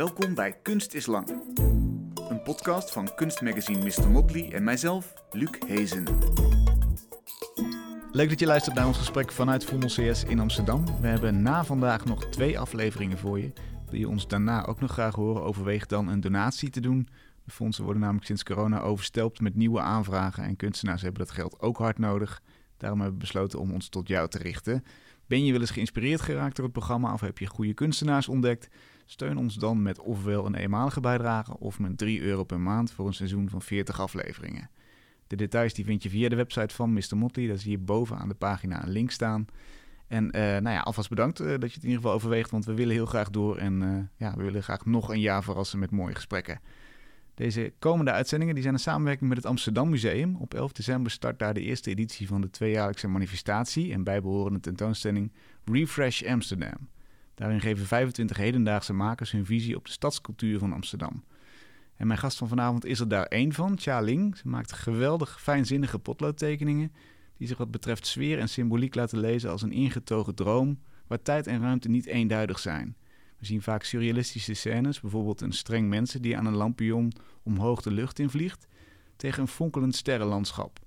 Welkom bij Kunst is Lang. Een podcast van kunstmagazine Mr. Motley en mijzelf, Luc Hezen. Leuk dat je luistert naar ons gesprek vanuit Vondel CS in Amsterdam. We hebben na vandaag nog twee afleveringen voor je. Wil je ons daarna ook nog graag horen, overweeg dan een donatie te doen. De fondsen worden namelijk sinds corona overstelpt met nieuwe aanvragen en kunstenaars hebben dat geld ook hard nodig. Daarom hebben we besloten om ons tot jou te richten. Ben je wel eens geïnspireerd geraakt door het programma of heb je goede kunstenaars ontdekt? Steun ons dan met ofwel een eenmalige bijdrage of met 3 euro per maand voor een seizoen van 40 afleveringen. De details die vind je via de website van Mr. Motley. Daar zie je boven aan de pagina een link staan. En uh, nou ja, alvast bedankt uh, dat je het in ieder geval overweegt, want we willen heel graag door en uh, ja, we willen graag nog een jaar verrassen met mooie gesprekken. Deze komende uitzendingen die zijn een samenwerking met het Amsterdam Museum. Op 11 december start daar de eerste editie van de tweejaarlijkse manifestatie en bijbehorende tentoonstelling Refresh Amsterdam. Daarin geven 25 hedendaagse makers hun visie op de stadscultuur van Amsterdam. En mijn gast van vanavond is er daar één van, Cha Ling. Ze maakt geweldig fijnzinnige potloodtekeningen die zich wat betreft sfeer en symboliek laten lezen als een ingetogen droom waar tijd en ruimte niet eenduidig zijn. We zien vaak surrealistische scènes, bijvoorbeeld een streng mensen die aan een lampion omhoog de lucht invliegt, tegen een fonkelend sterrenlandschap.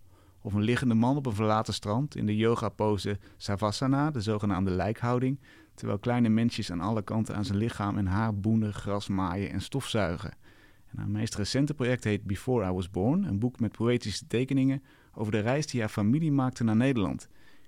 Of een liggende man op een verlaten strand in de yoga-pose Savasana, de zogenaamde lijkhouding, terwijl kleine mensjes aan alle kanten aan zijn lichaam en haar boenen, gras maaien en stofzuigen. En haar meest recente project heet Before I Was Born, een boek met poëtische tekeningen over de reis die haar familie maakte naar Nederland.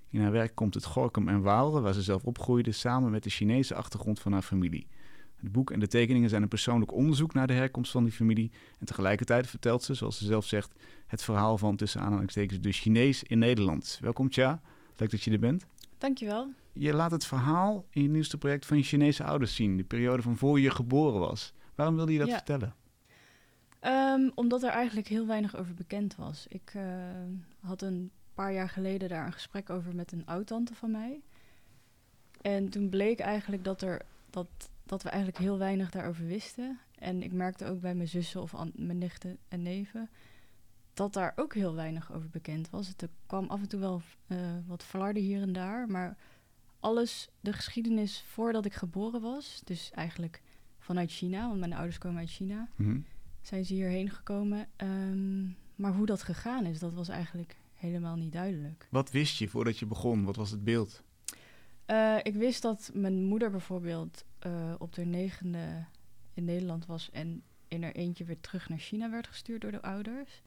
In haar werk komt het Gorkum en Waalre, waar ze zelf opgroeide, samen met de Chinese achtergrond van haar familie. Het boek en de tekeningen zijn een persoonlijk onderzoek naar de herkomst van die familie. En tegelijkertijd vertelt ze, zoals ze zelf zegt, het verhaal van tussen aanhalingstekens de Chinees in Nederland. Welkom Tja, leuk dat je er bent. Dankjewel. Je laat het verhaal in je nieuwste project van je Chinese ouders zien, de periode van voor je geboren was. Waarom wilde je dat Ja. vertellen? Ehm, omdat er eigenlijk heel weinig over bekend was. Ik eh, had een paar jaar geleden daar een gesprek over met een oud-tante van mij. En toen bleek eigenlijk dat, er, dat, dat we eigenlijk heel weinig daarover wisten. En ik merkte ook bij mijn zussen of mijn nichten en neven... dat daar ook heel weinig over bekend was. Het er kwam af en toe wel eh, wat flarden hier en daar. Maar alles, de geschiedenis voordat ik geboren was... dus eigenlijk vanuit China, want mijn ouders komen uit China Mhm. zijn ze hierheen gekomen. Ehm, maar hoe dat gegaan is, dat was eigenlijk helemaal niet duidelijk. Wat wist je voordat je begon? Wat was het beeld? Eh, ik wist dat mijn moeder bijvoorbeeld eh, op de negende in Nederland was en in haar eentje weer terug naar China werd gestuurd door de ouders.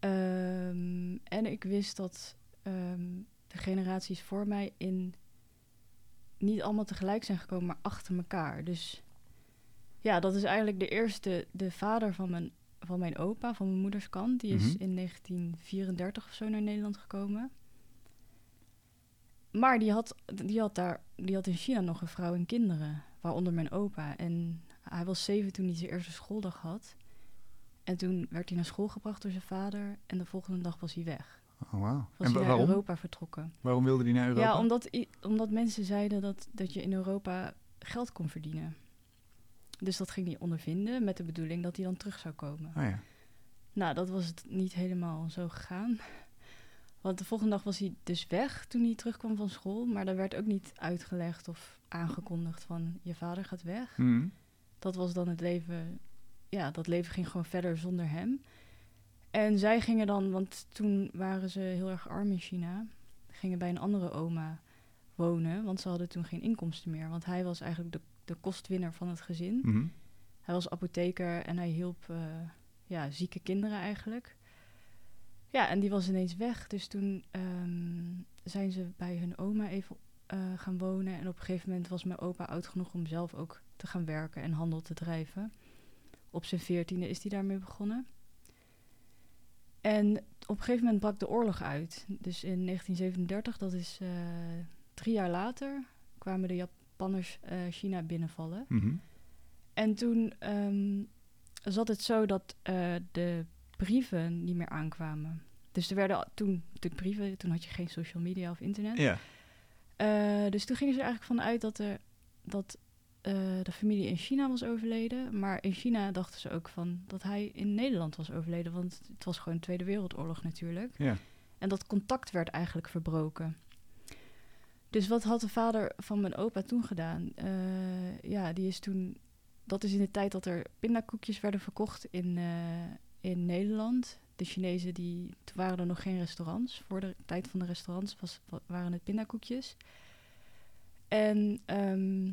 Ehm, en ik wist dat ehm, de generaties voor mij in niet allemaal tegelijk zijn gekomen, maar achter elkaar. Dus ja, dat is eigenlijk de eerste, de vader van mijn, van mijn opa, van mijn moeders kant. Die is Mhm. in 1934 of zo naar Nederland gekomen. Maar die had, die, had daar, die had in China nog een vrouw en kinderen, waaronder mijn opa. En hij was zeven toen hij zijn eerste schooldag had. En toen werd hij naar school gebracht door zijn vader. En de volgende dag was hij weg. Oh. Was En wa- waarom? Europa vertrokken. Waarom wilde hij naar Europa? Ja, omdat, omdat mensen zeiden dat, dat je in Europa geld kon verdienen. Dus dat ging hij ondervinden met de bedoeling dat hij dan terug zou komen. Oh ja. Nou, dat was het niet helemaal zo gegaan. Want de volgende dag was hij dus weg toen hij terugkwam van school. Maar daar werd ook niet uitgelegd of aangekondigd van je vader gaat weg. Mhm. Dat was dan het leven. Ja, dat leven ging gewoon verder zonder hem. En zij gingen dan, want toen waren ze heel erg arm in China, gingen bij een andere oma wonen, want ze hadden toen geen inkomsten meer. Want hij was eigenlijk de, de kostwinner van het gezin. Mhm. Hij was apotheker en hij hielp eh, ja, zieke kinderen eigenlijk. Ja, en die was ineens weg. Dus toen ehm, zijn ze bij hun oma even eh, gaan wonen. En op een gegeven moment was mijn opa oud genoeg om zelf ook te gaan werken en handel te drijven. Op zijn veertiende is hij daarmee begonnen. En op een gegeven moment brak de oorlog uit. Dus in 1937, dat is eh, drie jaar later, kwamen de Japanners eh, China binnenvallen. Mhm. En toen ehm, zat het zo dat eh, de brieven niet meer aankwamen. Dus er werden toen de brieven, toen had je geen social media of internet. Ja. Dus toen gingen ze er eigenlijk vanuit dat, er, dat eh, de familie in China was overleden. Maar in China dachten ze ook van dat hij in Nederland was overleden. Want het was gewoon de Tweede Wereldoorlog natuurlijk. Ja. En dat contact werd eigenlijk verbroken. Dus wat had de vader van mijn opa toen gedaan? Eh, ja, die is toen dat is in de tijd dat er pindakoekjes werden verkocht in, eh, in Nederland. De Chinezen, die, toen waren er nog geen restaurants. Voor de tijd van de restaurants was, wa- waren het pindakoekjes. En ehm,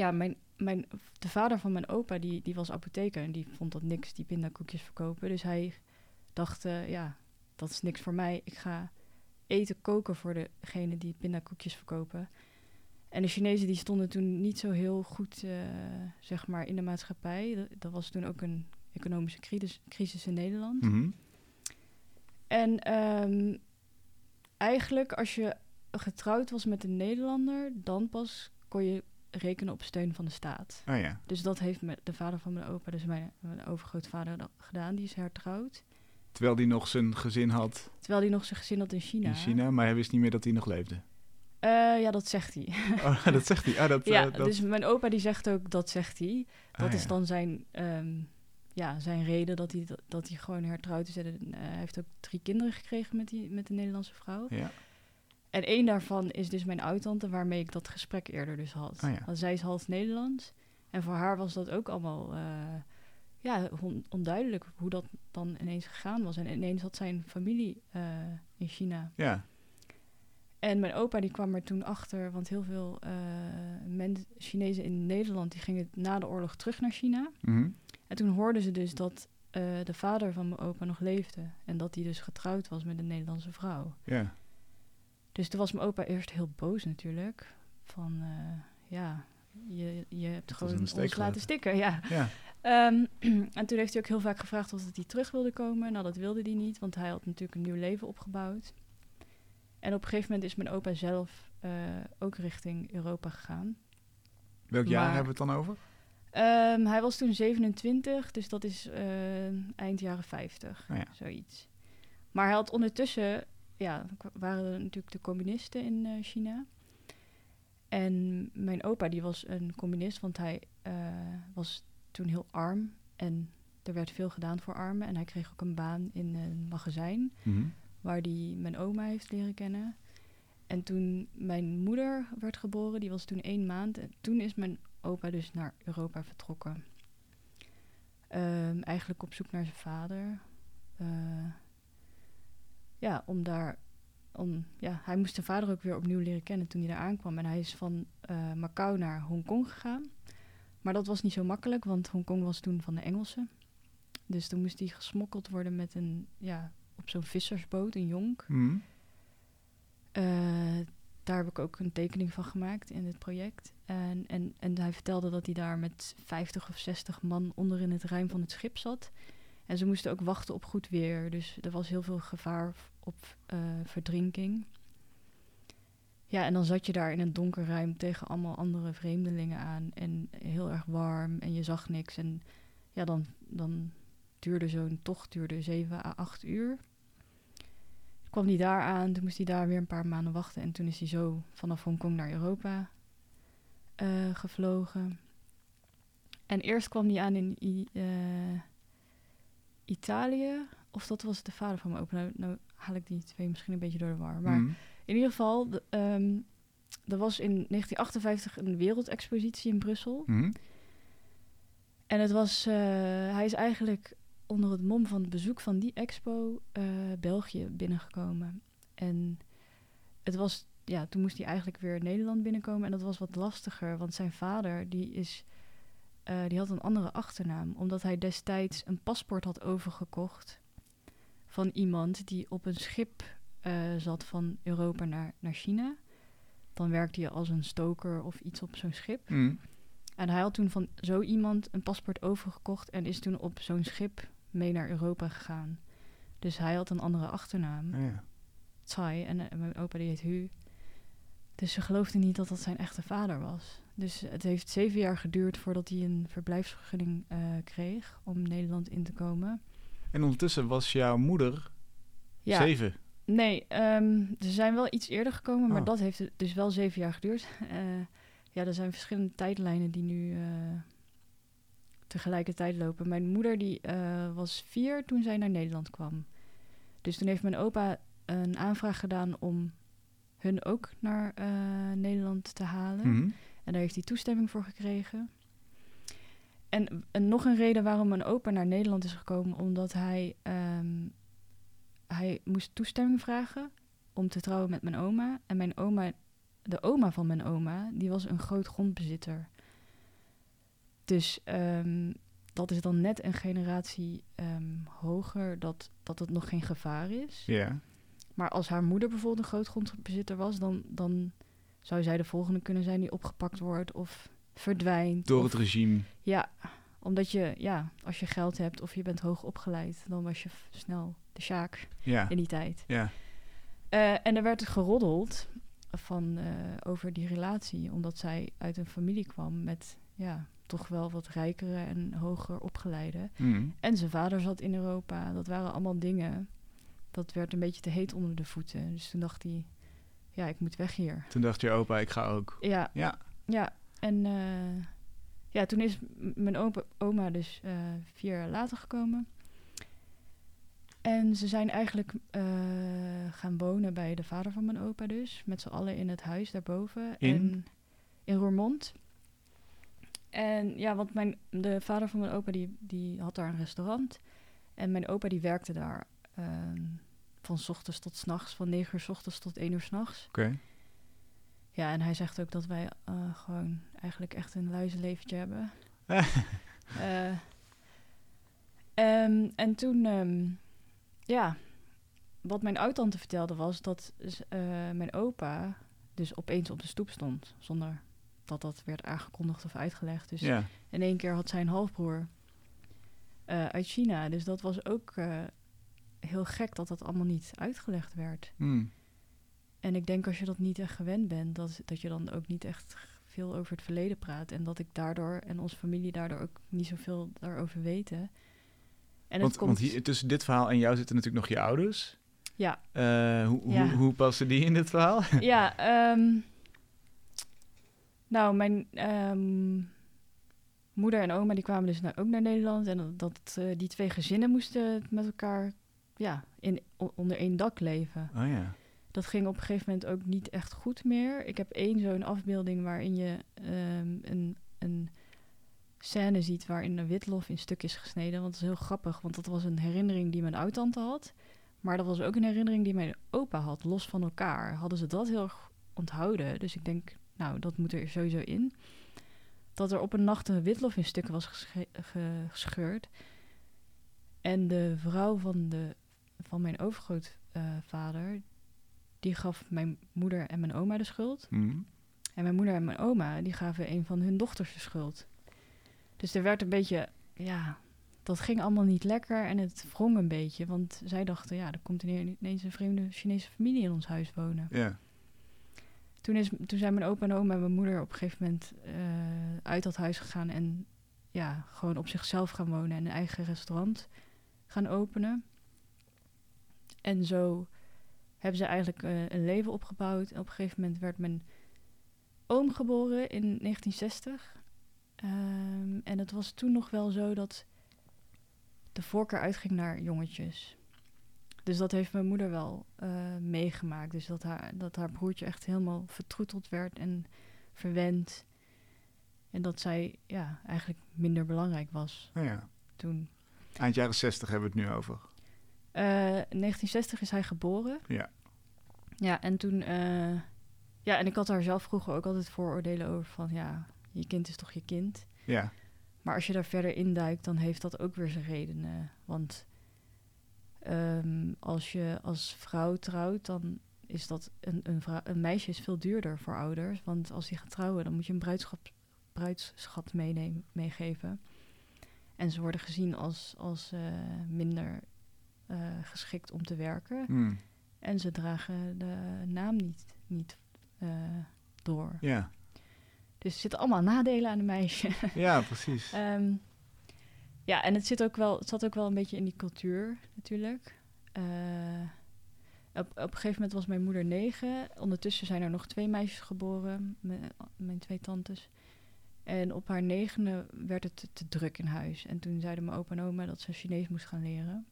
ja, mijn, mijn, de vader van mijn opa, die, die was apotheker. En die vond dat niks, die pindakoekjes verkopen. Dus hij dacht, eh, ja, dat is niks voor mij. Ik ga eten koken voor degene die pindakoekjes verkopen. En de Chinezen die stonden toen niet zo heel goed, eh, zeg maar, in de maatschappij. Dat, dat was toen ook een economische crisis, crisis in Nederland. Mhm. En ehm, eigenlijk als je getrouwd was met een Nederlander, dan pas kon je rekenen op steun van de staat. Oh ja. Dus dat heeft de vader van mijn opa, dus mijn, mijn overgrootvader, gedaan. Die is hertrouwd. Terwijl hij nog zijn gezin had Terwijl hij nog zijn gezin had in China. in China, maar hij wist niet meer dat hij nog leefde. Eh, ja, dat zegt hij. Oh, dat zegt hij. Ah, dat, ja, eh, dat... dus mijn opa die zegt ook, dat zegt hij. Dat Ah, is ja. dan zijn, ehm, ja, zijn reden dat hij, dat hij gewoon hertrouwd is. En, eh, hij heeft ook drie kinderen gekregen met, die, met een Nederlandse vrouw. Ja. En één daarvan is dus mijn oud-tante, waarmee ik dat gesprek eerder dus had. Ja. Want zij is half Nederlands. En voor haar was dat ook allemaal eh, ja, on- onduidelijk hoe dat dan ineens gegaan was. En ineens had zijn familie eh, in China. ja. En mijn opa die kwam er toen achter, want heel veel eh men, Chinezen in Nederland die gingen na de oorlog terug naar China. Mhm. En toen hoorden ze dus dat de vader van mijn opa nog leefde. En dat hij dus getrouwd was met een Nederlandse vrouw. ja. Dus toen was mijn opa eerst heel boos natuurlijk. Van eh, ja, je, je hebt ons gewoon ons laten stikken. Ja. Ja. Ehm, en toen heeft hij ook heel vaak gevraagd of hij terug wilde komen. Nou, dat wilde hij niet, want hij had natuurlijk een nieuw leven opgebouwd. En op een gegeven moment is mijn opa zelf eh, ook richting Europa gegaan. Welk jaar hebben we het dan over? Ehm, hij was toen 27, dus dat is eh, eind jaren 50, Oh ja. zoiets. Maar hij had ondertussen, ja, waren er natuurlijk de communisten in eh, China. En mijn opa, die was een communist, want hij eh, was toen heel arm. En er werd veel gedaan voor armen. En hij kreeg ook een baan in een magazijn Mhm. waar die mijn oma heeft leren kennen. En toen mijn moeder werd geboren, die was toen één maand. En toen is mijn opa dus naar Europa vertrokken. Ehm, eigenlijk op zoek naar zijn vader. Eh, ja, om daar... Om, ja, hij moest zijn vader ook weer opnieuw leren kennen toen hij daar aankwam. En hij is van eh, Macau naar Hongkong gegaan. Maar dat was niet zo makkelijk, want Hongkong was toen van de Engelsen. Dus toen moest hij gesmokkeld worden met een, ja, op zo'n vissersboot, een jonk. Mhm. Eh, daar heb ik ook een tekening van gemaakt in het project. En, en, en hij vertelde dat hij daar met 50 of 60 man onder in het ruim van het schip zat. En ze moesten ook wachten op goed weer. Dus er was heel veel gevaar op eh, verdrinking. Ja, en dan zat je daar in een donker ruim tegen allemaal andere vreemdelingen aan. En heel erg warm en je zag niks. En ja, dan, dan duurde zo'n tocht duurde 7 à 8 uur kwam hij daar aan. Toen moest hij daar weer een paar maanden wachten. En toen is hij zo vanaf Hongkong naar Europa eh, gevlogen. En eerst kwam hij aan in eh, Italië. Of dat was de vader van mijn opa. Nou, nou haal ik die twee misschien een beetje door de war. Maar Mhm. in ieder geval, de, ehm, er was in 1958 een wereldexpositie in Brussel. Mhm. En het was, eh, hij is eigenlijk onder het mom van het bezoek van die expo eh, België binnengekomen. En het was, ja, toen moest hij eigenlijk weer Nederland binnenkomen. En dat was wat lastiger, want zijn vader, die is, eh, die had een andere achternaam. Omdat hij destijds een paspoort had overgekocht van iemand die op een schip eh, zat van Europa naar, naar China. Dan werkte je als een stoker of iets op zo'n schip. Mhm. En hij had toen van zo iemand een paspoort overgekocht en is toen op zo'n schip mee naar Europa gegaan. Dus hij had een andere achternaam, Ah, ja. Tsai, en eh, mijn opa die heet Hu. Dus ze geloofde niet dat dat zijn echte vader was. Dus het heeft zeven jaar geduurd voordat hij een verblijfsvergunning eh, kreeg om Nederland in te komen. En ondertussen was jouw moeder Ja, zeven. nee, ehm, ze zijn wel iets eerder gekomen, maar Oh. dat heeft dus wel zeven jaar geduurd. Eh, ja, er zijn verschillende tijdlijnen die nu eh, tegelijkertijd lopen. Mijn moeder die was vier toen zij naar Nederland kwam. Dus toen heeft mijn opa een aanvraag gedaan om hun ook naar eh, Nederland te halen. Mhm. En daar heeft hij toestemming voor gekregen. en, en nog een reden waarom mijn opa naar Nederland is gekomen, omdat hij, ehm, hij moest toestemming vragen om te trouwen met mijn oma. En mijn oma, de oma van mijn oma, die was een groot grondbezitter. Dus ehm, dat is dan net een generatie ehm, hoger dat, dat het nog geen gevaar is. Ja. Maar als haar moeder bijvoorbeeld een groot grondbezitter was, dan, dan zou zij de volgende kunnen zijn die opgepakt wordt of verdwijnt. Door of- het regime. Ja, omdat je, ja, als je geld hebt of je bent hoog opgeleid, dan was je snel de sjaak Ja. in die tijd. Ja. Eh, en er werd geroddeld van, eh, over die relatie, omdat zij uit een familie kwam met, ja, toch wel wat rijkere en hoger opgeleide. Mm. En zijn vader zat in Europa. Dat waren allemaal dingen. Dat werd een beetje te heet onder de voeten. Dus toen dacht hij, ja, ik moet weg hier. Toen dacht je opa, ik ga ook. Ja, Ja. ja. En eh, ja, toen is mijn opa, oma dus eh, vier jaar later gekomen. En ze zijn eigenlijk eh, gaan wonen bij de vader van mijn opa dus. Met z'n allen in het huis daarboven. In? En in Roermond. En ja, want mijn, de vader van mijn opa die, die had daar een restaurant. En mijn opa die werkte daar ehm, van 's ochtends tot 's nachts. Van 9 uur 's ochtends tot 1 uur 's nachts. Oké. Ja, en hij zegt ook dat wij eh, gewoon eigenlijk echt een luizenleventje hebben. Eh, ehm, en toen, ehm, ja, wat mijn oud-tante vertelde was dat eh, mijn opa dus opeens op de stoep stond. Zonder dat dat werd aangekondigd of uitgelegd. Dus in één keer had zij een halfbroer uit China. Dus dat was ook heel gek dat dat allemaal niet uitgelegd werd. Mm. En ik denk als je dat niet echt gewend bent, dat, dat je dan ook niet echt veel over het verleden praat. En dat ik daardoor en onze familie daardoor ook niet zoveel daarover weten. En Want, het komt. want hier, tussen dit verhaal en jou zitten natuurlijk nog je ouders. Ja, Eh, hoe, Ja. hoe, hoe passen die in dit verhaal? ja ehm, nou, mijn ehm, moeder en oma die kwamen dus nou ook naar Nederland. En dat, dat, eh, die twee gezinnen moesten met elkaar ja, in, onder één dak leven. Oh ja. Dat ging op een gegeven moment ook niet echt goed meer. Ik heb één zo'n afbeelding waarin je ehm, een, een scène ziet waarin een witlof in stuk is gesneden. Want dat is heel grappig, want dat was een herinnering die mijn oud-tante had. Maar dat was ook een herinnering die mijn opa had, los van elkaar. Hadden ze dat heel erg onthouden. Dus ik denk, nou, dat moet er sowieso in. Dat er op een nacht een witlof in stukken was gesche- ge- gescheurd. En de vrouw van, de, van mijn overgrootvader, die gaf mijn moeder en mijn oma de schuld. Mm. En mijn moeder en mijn oma, die gaven een van hun dochters de schuld. Dus er werd een beetje, ja, dat ging allemaal niet lekker en het wrong een beetje. Want zij dachten, ja, er komt ineens een vreemde Chinese familie in ons huis wonen. Ja. Toen, is, toen zijn mijn opa en oma en mijn moeder op een gegeven moment eh, uit dat huis gegaan en ja, gewoon op zichzelf gaan wonen en een eigen restaurant gaan openen. En zo hebben ze eigenlijk eh, een leven opgebouwd. En op een gegeven moment werd mijn oom geboren in 1960. Ehm, en het was toen nog wel zo dat de voorkeur uitging naar jongetjes. Dus dat heeft mijn moeder wel eh, meegemaakt. Dus dat haar, dat haar broertje echt helemaal vertroeteld werd en verwend. En dat zij ja, eigenlijk minder belangrijk was Oh ja. toen. Eind jaren 60 hebben we het nu over. Eh, in 1960 is hij geboren. Ja. Ja, en toen... eh, ja, en ik had daar zelf vroeger ook altijd vooroordelen over van... Ja, je kind is toch je kind. Ja. Maar als je daar verder induikt, dan heeft dat ook weer zijn redenen. Want ehm, als je als vrouw trouwt, dan is dat een, een, vrou- een meisje is veel duurder voor ouders. Want als die gaat trouwen, dan moet je een bruidschap, bruidsschat meenemen, meegeven. En ze worden gezien als, als eh, minder eh, geschikt om te werken. Mm. En ze dragen de naam niet, niet eh, door. Ja. Dus er zitten allemaal nadelen aan een meisje. ja, precies. Ehm, ja, en het, zit ook wel, het zat ook wel een beetje in die cultuur natuurlijk. Eh, op, op een gegeven moment was mijn moeder negen. Ondertussen zijn er nog twee meisjes geboren, mijn, mijn twee tantes. En op haar negende werd het te, te druk in huis. En toen zeiden mijn opa en oma dat ze Chinees moest gaan leren.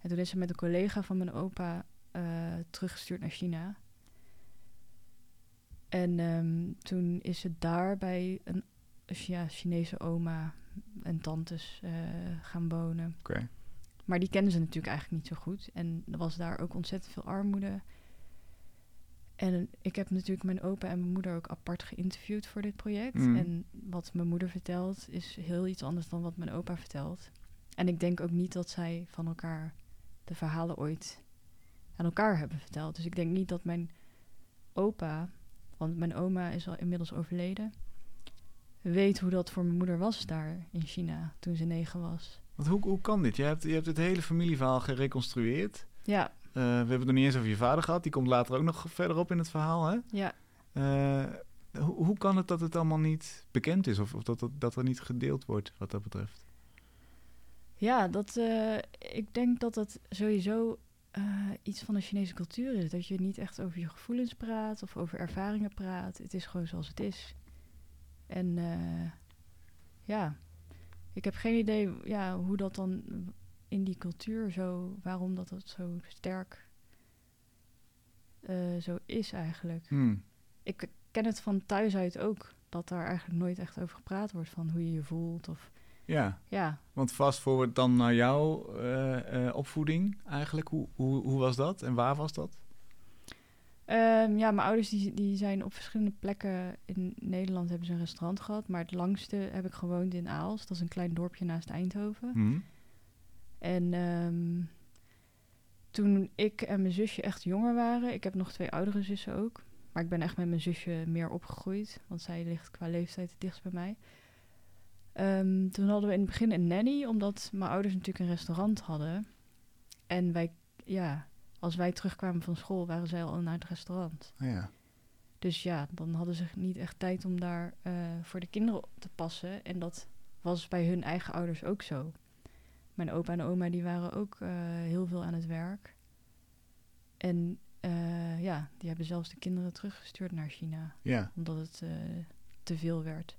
En toen is ze met een collega van mijn opa eh, teruggestuurd naar China. En ehm, toen is ze daar bij een ja, Chinese oma en tantes eh, gaan wonen. Oké. Maar die kennen ze natuurlijk eigenlijk niet zo goed. En er was daar ook ontzettend veel armoede. En ik heb natuurlijk mijn opa en mijn moeder ook apart geïnterviewd voor dit project. Mm. En wat mijn moeder vertelt is heel iets anders dan wat mijn opa vertelt. En ik denk ook niet dat zij van elkaar de verhalen ooit aan elkaar hebben verteld. Dus ik denk niet dat mijn opa, want mijn oma is al inmiddels overleden, weet hoe dat voor mijn moeder was daar in China toen ze negen was. Want hoe, hoe kan dit? Je hebt, je hebt het hele familieverhaal gereconstrueerd. Ja, Eh, we hebben het nog niet eens over je vader gehad. Die komt later ook nog verderop in het verhaal, hè? ja. Eh, hoe, hoe kan het dat het allemaal niet bekend is? Of, of dat, dat, dat er niet gedeeld wordt, wat dat betreft? Ja, dat, eh, ik denk dat dat sowieso eh, iets van de Chinese cultuur is. Dat je niet echt over je gevoelens praat of over ervaringen praat. Het is gewoon zoals het is. En eh, ja, ik heb geen idee ja, hoe dat dan in die cultuur zo, waarom dat, dat zo sterk zo is eigenlijk. Hmm. Ik ken het van thuis uit ook, dat daar eigenlijk nooit echt over gepraat wordt van hoe je je voelt. Of Ja, ja, want vast voor dan naar jouw eh, eh, opvoeding eigenlijk. Hoe, hoe, hoe was dat en waar was dat? Ehm, ja, mijn ouders die, die zijn op verschillende plekken in Nederland hebben ze een restaurant gehad. Maar het langste heb ik gewoond in Aals. Dat is een klein dorpje naast Eindhoven. Hmm. En ehm, toen ik en mijn zusje echt jonger waren... Ik heb nog twee oudere zussen ook. Maar ik ben echt met mijn zusje meer opgegroeid. Want zij ligt qua leeftijd het dichtst bij mij. Ehm, toen hadden we in het begin een nanny. Omdat mijn ouders natuurlijk een restaurant hadden. En wij, ja, als wij terugkwamen van school... waren zij al naar het restaurant. Ah, ja. Dus ja, dan hadden ze niet echt tijd om daar eh, voor de kinderen op te passen. En dat was bij hun eigen ouders ook zo. Mijn opa en oma die waren ook eh, heel veel aan het werk. En eh, ja, die hebben zelfs de kinderen teruggestuurd naar China. ja. Omdat het te veel werd.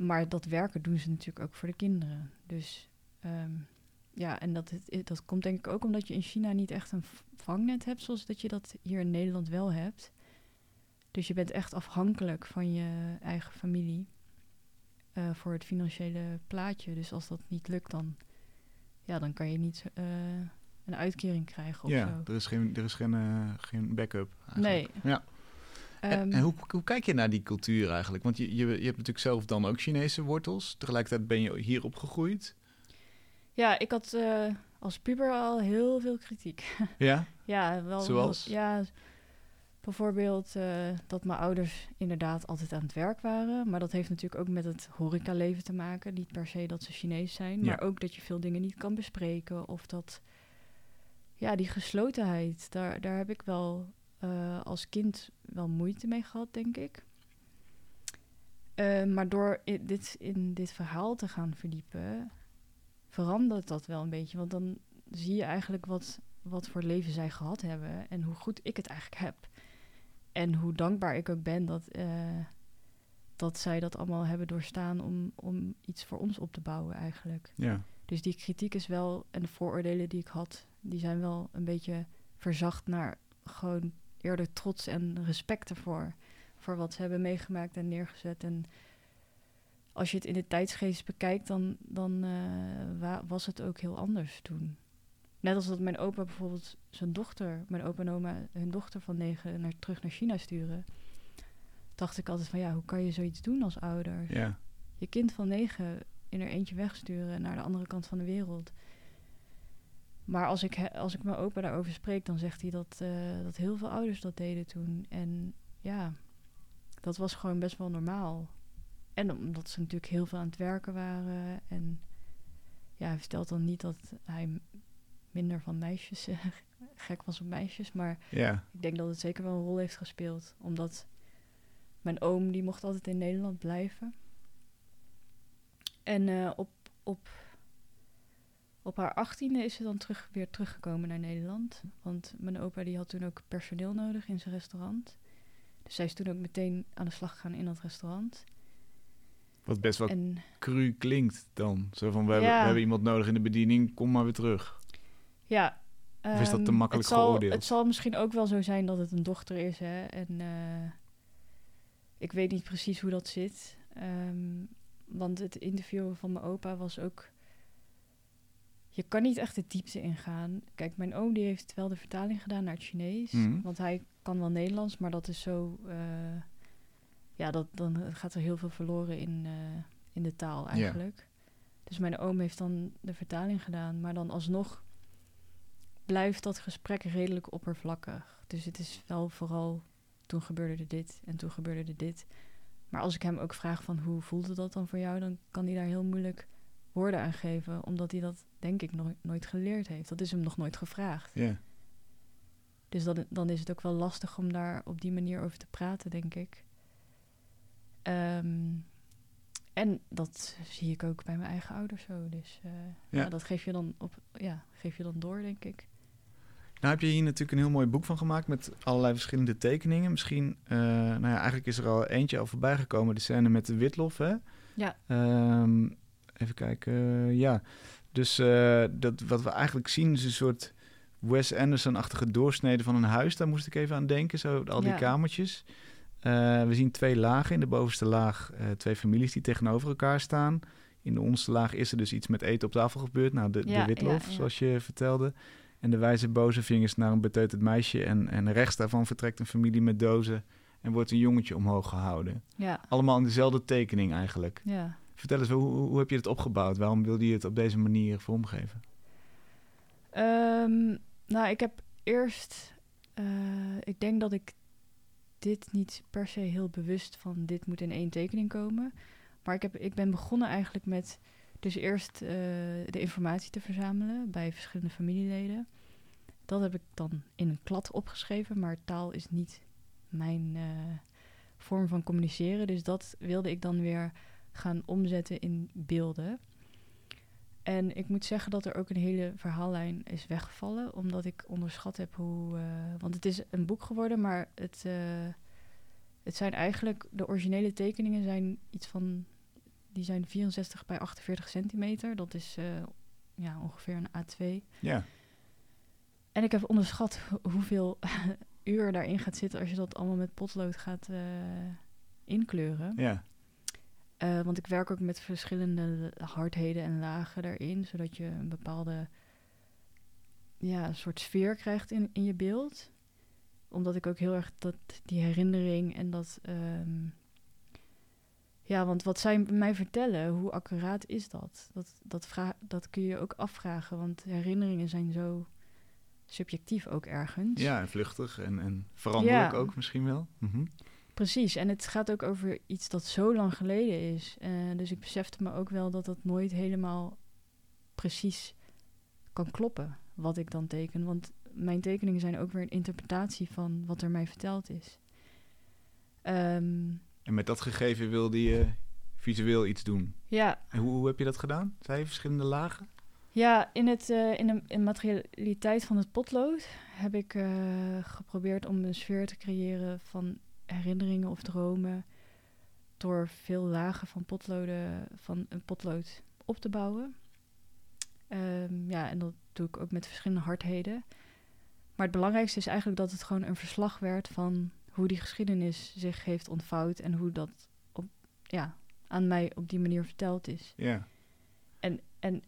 Maar dat werken doen ze natuurlijk ook voor de kinderen. Dus ehm, ja, en dat, het, dat komt denk ik ook omdat je in China niet echt een vangnet hebt, zoals dat je dat hier in Nederland wel hebt. Dus je bent echt afhankelijk van je eigen familie eh, voor het financiële plaatje. Dus als dat niet lukt, dan, ja, dan kan je niet eh, een uitkering krijgen of ja, zo. er is geen, er is geen, eh, geen backup. Nee. Eigenlijk. Ja. En, Ehm, en hoe, hoe kijk je naar die cultuur eigenlijk? Want je, je, je hebt natuurlijk zelf dan ook Chinese wortels. Tegelijkertijd ben je hier opgegroeid. Ja, ik had eh, als puber al heel veel kritiek. Ja? ja, wel. Zoals? ja, bijvoorbeeld eh, dat mijn ouders inderdaad altijd aan het werk waren. Maar dat heeft natuurlijk ook met het horecaleven te maken. Niet per se dat ze Chinees zijn, maar ook dat je veel dingen niet kan bespreken. Of dat, ja, die geslotenheid, daar, daar heb ik wel eh, als kind wel moeite mee gehad, denk ik. Eh, maar door i- dit, in dit verhaal te gaan verdiepen, verandert dat wel een beetje. Want dan zie je eigenlijk wat, wat voor leven zij gehad hebben en hoe goed ik het eigenlijk heb. En hoe dankbaar ik ook ben dat, eh, dat zij dat allemaal hebben doorstaan om, om iets voor ons op te bouwen eigenlijk. Ja. Dus die kritiek is wel, en de vooroordelen die ik had, die zijn wel een beetje verzacht naar gewoon eerder trots en respect ervoor. Voor wat ze hebben meegemaakt en neergezet. En als je het in de tijdsgeest bekijkt, dan, dan eh, wa- was het ook heel anders toen. Net als dat mijn opa bijvoorbeeld zijn dochter, mijn opa en oma, hun dochter van negen naar, terug naar China sturen. Dacht ik altijd van ja, hoe kan je zoiets doen als ouder? Ja. je kind van negen in er eentje wegsturen naar de andere kant van de wereld. Maar als ik, als ik mijn opa daarover spreek, dan zegt hij dat, eh, dat heel veel ouders dat deden toen. En ja, dat was gewoon best wel normaal. En omdat ze natuurlijk heel veel aan het werken waren. En ja, hij vertelt dan niet dat hij minder van meisjes, eh, gek was op meisjes. Maar Ja. ik denk dat het zeker wel een rol heeft gespeeld. Omdat mijn oom, die mocht altijd in Nederland blijven. En eh, op, op, op haar achttiende is ze dan terug, weer teruggekomen naar Nederland. Want mijn opa die had toen ook personeel nodig in zijn restaurant. Dus zij is toen ook meteen aan de slag gegaan in dat restaurant. Wat best wel En cru klinkt dan. Zo van, we, hebben, Ja. we hebben iemand nodig in de bediening, kom maar weer terug. ja... Of is dat te ehm, makkelijk het zal, geoordeeld? Het zal misschien ook wel zo zijn dat het een dochter is, hè. En eh, ik weet niet precies hoe dat zit. Ehm, want het interview van mijn opa was ook... Je kan niet echt de diepte ingaan. Kijk, mijn oom die heeft wel de vertaling gedaan naar het Chinees. Mhm. Want hij kan wel Nederlands, maar dat is zo... eh, ja, dat, dan gaat er heel veel verloren in, eh, in de taal eigenlijk. Dus mijn oom heeft dan de vertaling gedaan. Maar dan alsnog blijft dat gesprek redelijk oppervlakkig. Dus het is wel vooral... Toen gebeurde er dit en toen gebeurde er dit. Maar als ik hem ook vraag van hoe voelde dat dan voor jou... dan kan hij daar heel moeilijk woorden aan geven. Omdat hij dat denk ik nooit, nooit geleerd heeft. Dat is hem nog nooit gevraagd. Ja. Dus dan, dan is het ook wel lastig om daar op die manier over te praten, denk ik. Ehm, en dat zie ik ook bij mijn eigen ouders zo. Dus eh, Ja. ja. dat geef je, dan op, ja, geef je dan door, denk ik. Nou heb je hier natuurlijk een heel mooi boek van gemaakt met allerlei verschillende tekeningen. Misschien, eh, nou ja, eigenlijk is er al eentje al voorbij gekomen, de scène met de witlof, hè? Ja. Ehm, even kijken, eh, ja. Dus eh, dat, wat we eigenlijk zien is een soort Wes Anderson-achtige doorsnede van een huis. Daar moest ik even aan denken, zo al die Ja. kamertjes. Eh, we zien twee lagen. In de bovenste laag twee families die tegenover elkaar staan. In de onderste laag is er dus iets met eten op tafel gebeurd. Nou, de, de witlof, ja, zoals je vertelde. En de wijze boze vingers naar een beteuterd meisje. En, en rechts daarvan vertrekt een familie met dozen. En wordt een jongetje omhoog gehouden. Ja, Allemaal in dezelfde tekening eigenlijk. ja. Vertel eens, hoe, hoe, heb je het opgebouwd? Waarom wilde je het op deze manier vormgeven? Ehm, nou, ik heb eerst... eh, ik denk dat ik dit niet per se heel bewust van... dit moet in één tekening komen. Maar ik, heb, ik ben begonnen eigenlijk met... dus eerst eh, de informatie te verzamelen bij verschillende familieleden. Dat heb ik dan in een klad opgeschreven. Maar taal is niet mijn eh, vorm van communiceren. Dus dat wilde ik dan weer gaan omzetten in beelden. En ik moet zeggen dat er ook een hele verhaallijn is weggevallen, omdat ik onderschat heb hoe. eh, want het is een boek geworden, maar het, eh, het zijn eigenlijk. De originele tekeningen zijn iets van. Die zijn 64 bij 48 centimeter. Dat is eh, ja, ongeveer een A2. Ja, En ik heb onderschat ho- hoeveel uur daarin gaat zitten als je dat allemaal met potlood gaat inkleuren. ja, Eh, want ik werk ook met verschillende hardheden en lagen daarin, zodat je een bepaalde ja, een soort sfeer krijgt in, in je beeld. Omdat ik ook heel erg dat, die herinnering en dat. ehm, ja, want wat zij mij vertellen, hoe accuraat is dat? Dat, dat, vra- dat kun je ook afvragen, want herinneringen zijn zo subjectief ook ergens. ja, en vluchtig en, en veranderlijk Ja. ook misschien wel. Mhm. Precies, en het gaat ook over iets dat zo lang geleden is. Eh, dus ik besefte me ook wel dat dat nooit helemaal precies kan kloppen, wat ik dan teken. Want mijn tekeningen zijn ook weer een interpretatie van wat er mij verteld is. Ehm, En met dat gegeven wilde je visueel iets doen. ja, En hoe, hoe heb je dat gedaan? Zei je verschillende lagen? Ja, in, het, eh, in, de, in de materialiteit van het potlood heb ik eh, geprobeerd om een sfeer te creëren van herinneringen of dromen. Door veel lagen van potloden, van een potlood op te bouwen. Ehm, ja, en dat doe ik ook met verschillende hardheden. Maar het belangrijkste is eigenlijk dat het gewoon een verslag werd van hoe die geschiedenis zich heeft ontvouwd en hoe dat op, ja, aan mij op die manier verteld is. Ja, En, en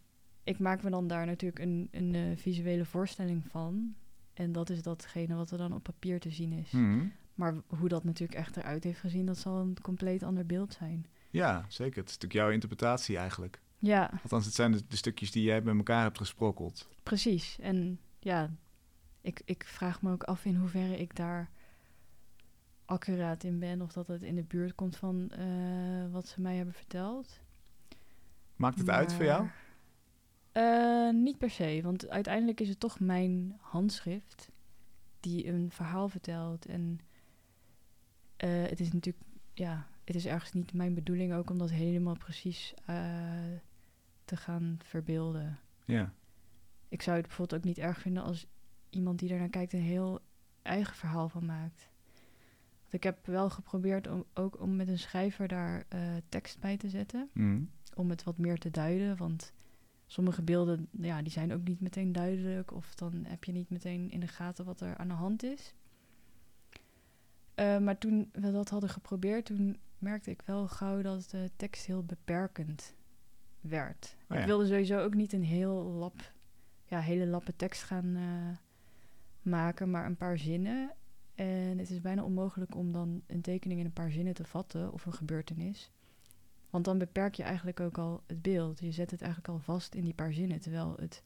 ik maak me dan daar natuurlijk een, een eh, visuele voorstelling van. En dat is datgene wat er dan op papier te zien is. Mhm. Maar hoe dat natuurlijk echt eruit heeft gezien, dat zal een compleet ander beeld zijn. ja zeker. Het is natuurlijk jouw interpretatie eigenlijk. Ja, Althans, het zijn de, de stukjes die jij bij elkaar hebt gesprokkeld. precies. En ja, ik, ik vraag me ook af in hoeverre ik daar accuraat in ben. Of dat het in de buurt komt van eh, wat ze mij hebben verteld. Maakt het uit voor jou? Eh, niet per se, want uiteindelijk is het toch mijn handschrift die een verhaal vertelt. En eh, het is natuurlijk, ja, het is ergens niet mijn bedoeling ook om dat helemaal precies eh, te gaan verbeelden. Ja. Ik zou het bijvoorbeeld ook niet erg vinden als iemand die ernaar kijkt een heel eigen verhaal van maakt. Want ik heb wel geprobeerd om ook om met een schrijver daar eh, tekst bij te zetten Mhm. om het wat meer te duiden. Want sommige beelden, ja, die zijn ook niet meteen duidelijk. Of dan heb je niet meteen in de gaten wat er aan de hand is. Eh, maar toen we dat hadden geprobeerd, toen merkte ik wel gauw dat de tekst heel beperkend werd. Oh ja. Ik wilde sowieso ook niet een heel lap, ja, hele lappe tekst gaan eh, maken, maar een paar zinnen. En het is bijna onmogelijk om dan een tekening in een paar zinnen te vatten of een gebeurtenis. Want dan beperk je eigenlijk ook al het beeld. Je zet het eigenlijk al vast in die paar zinnen, terwijl het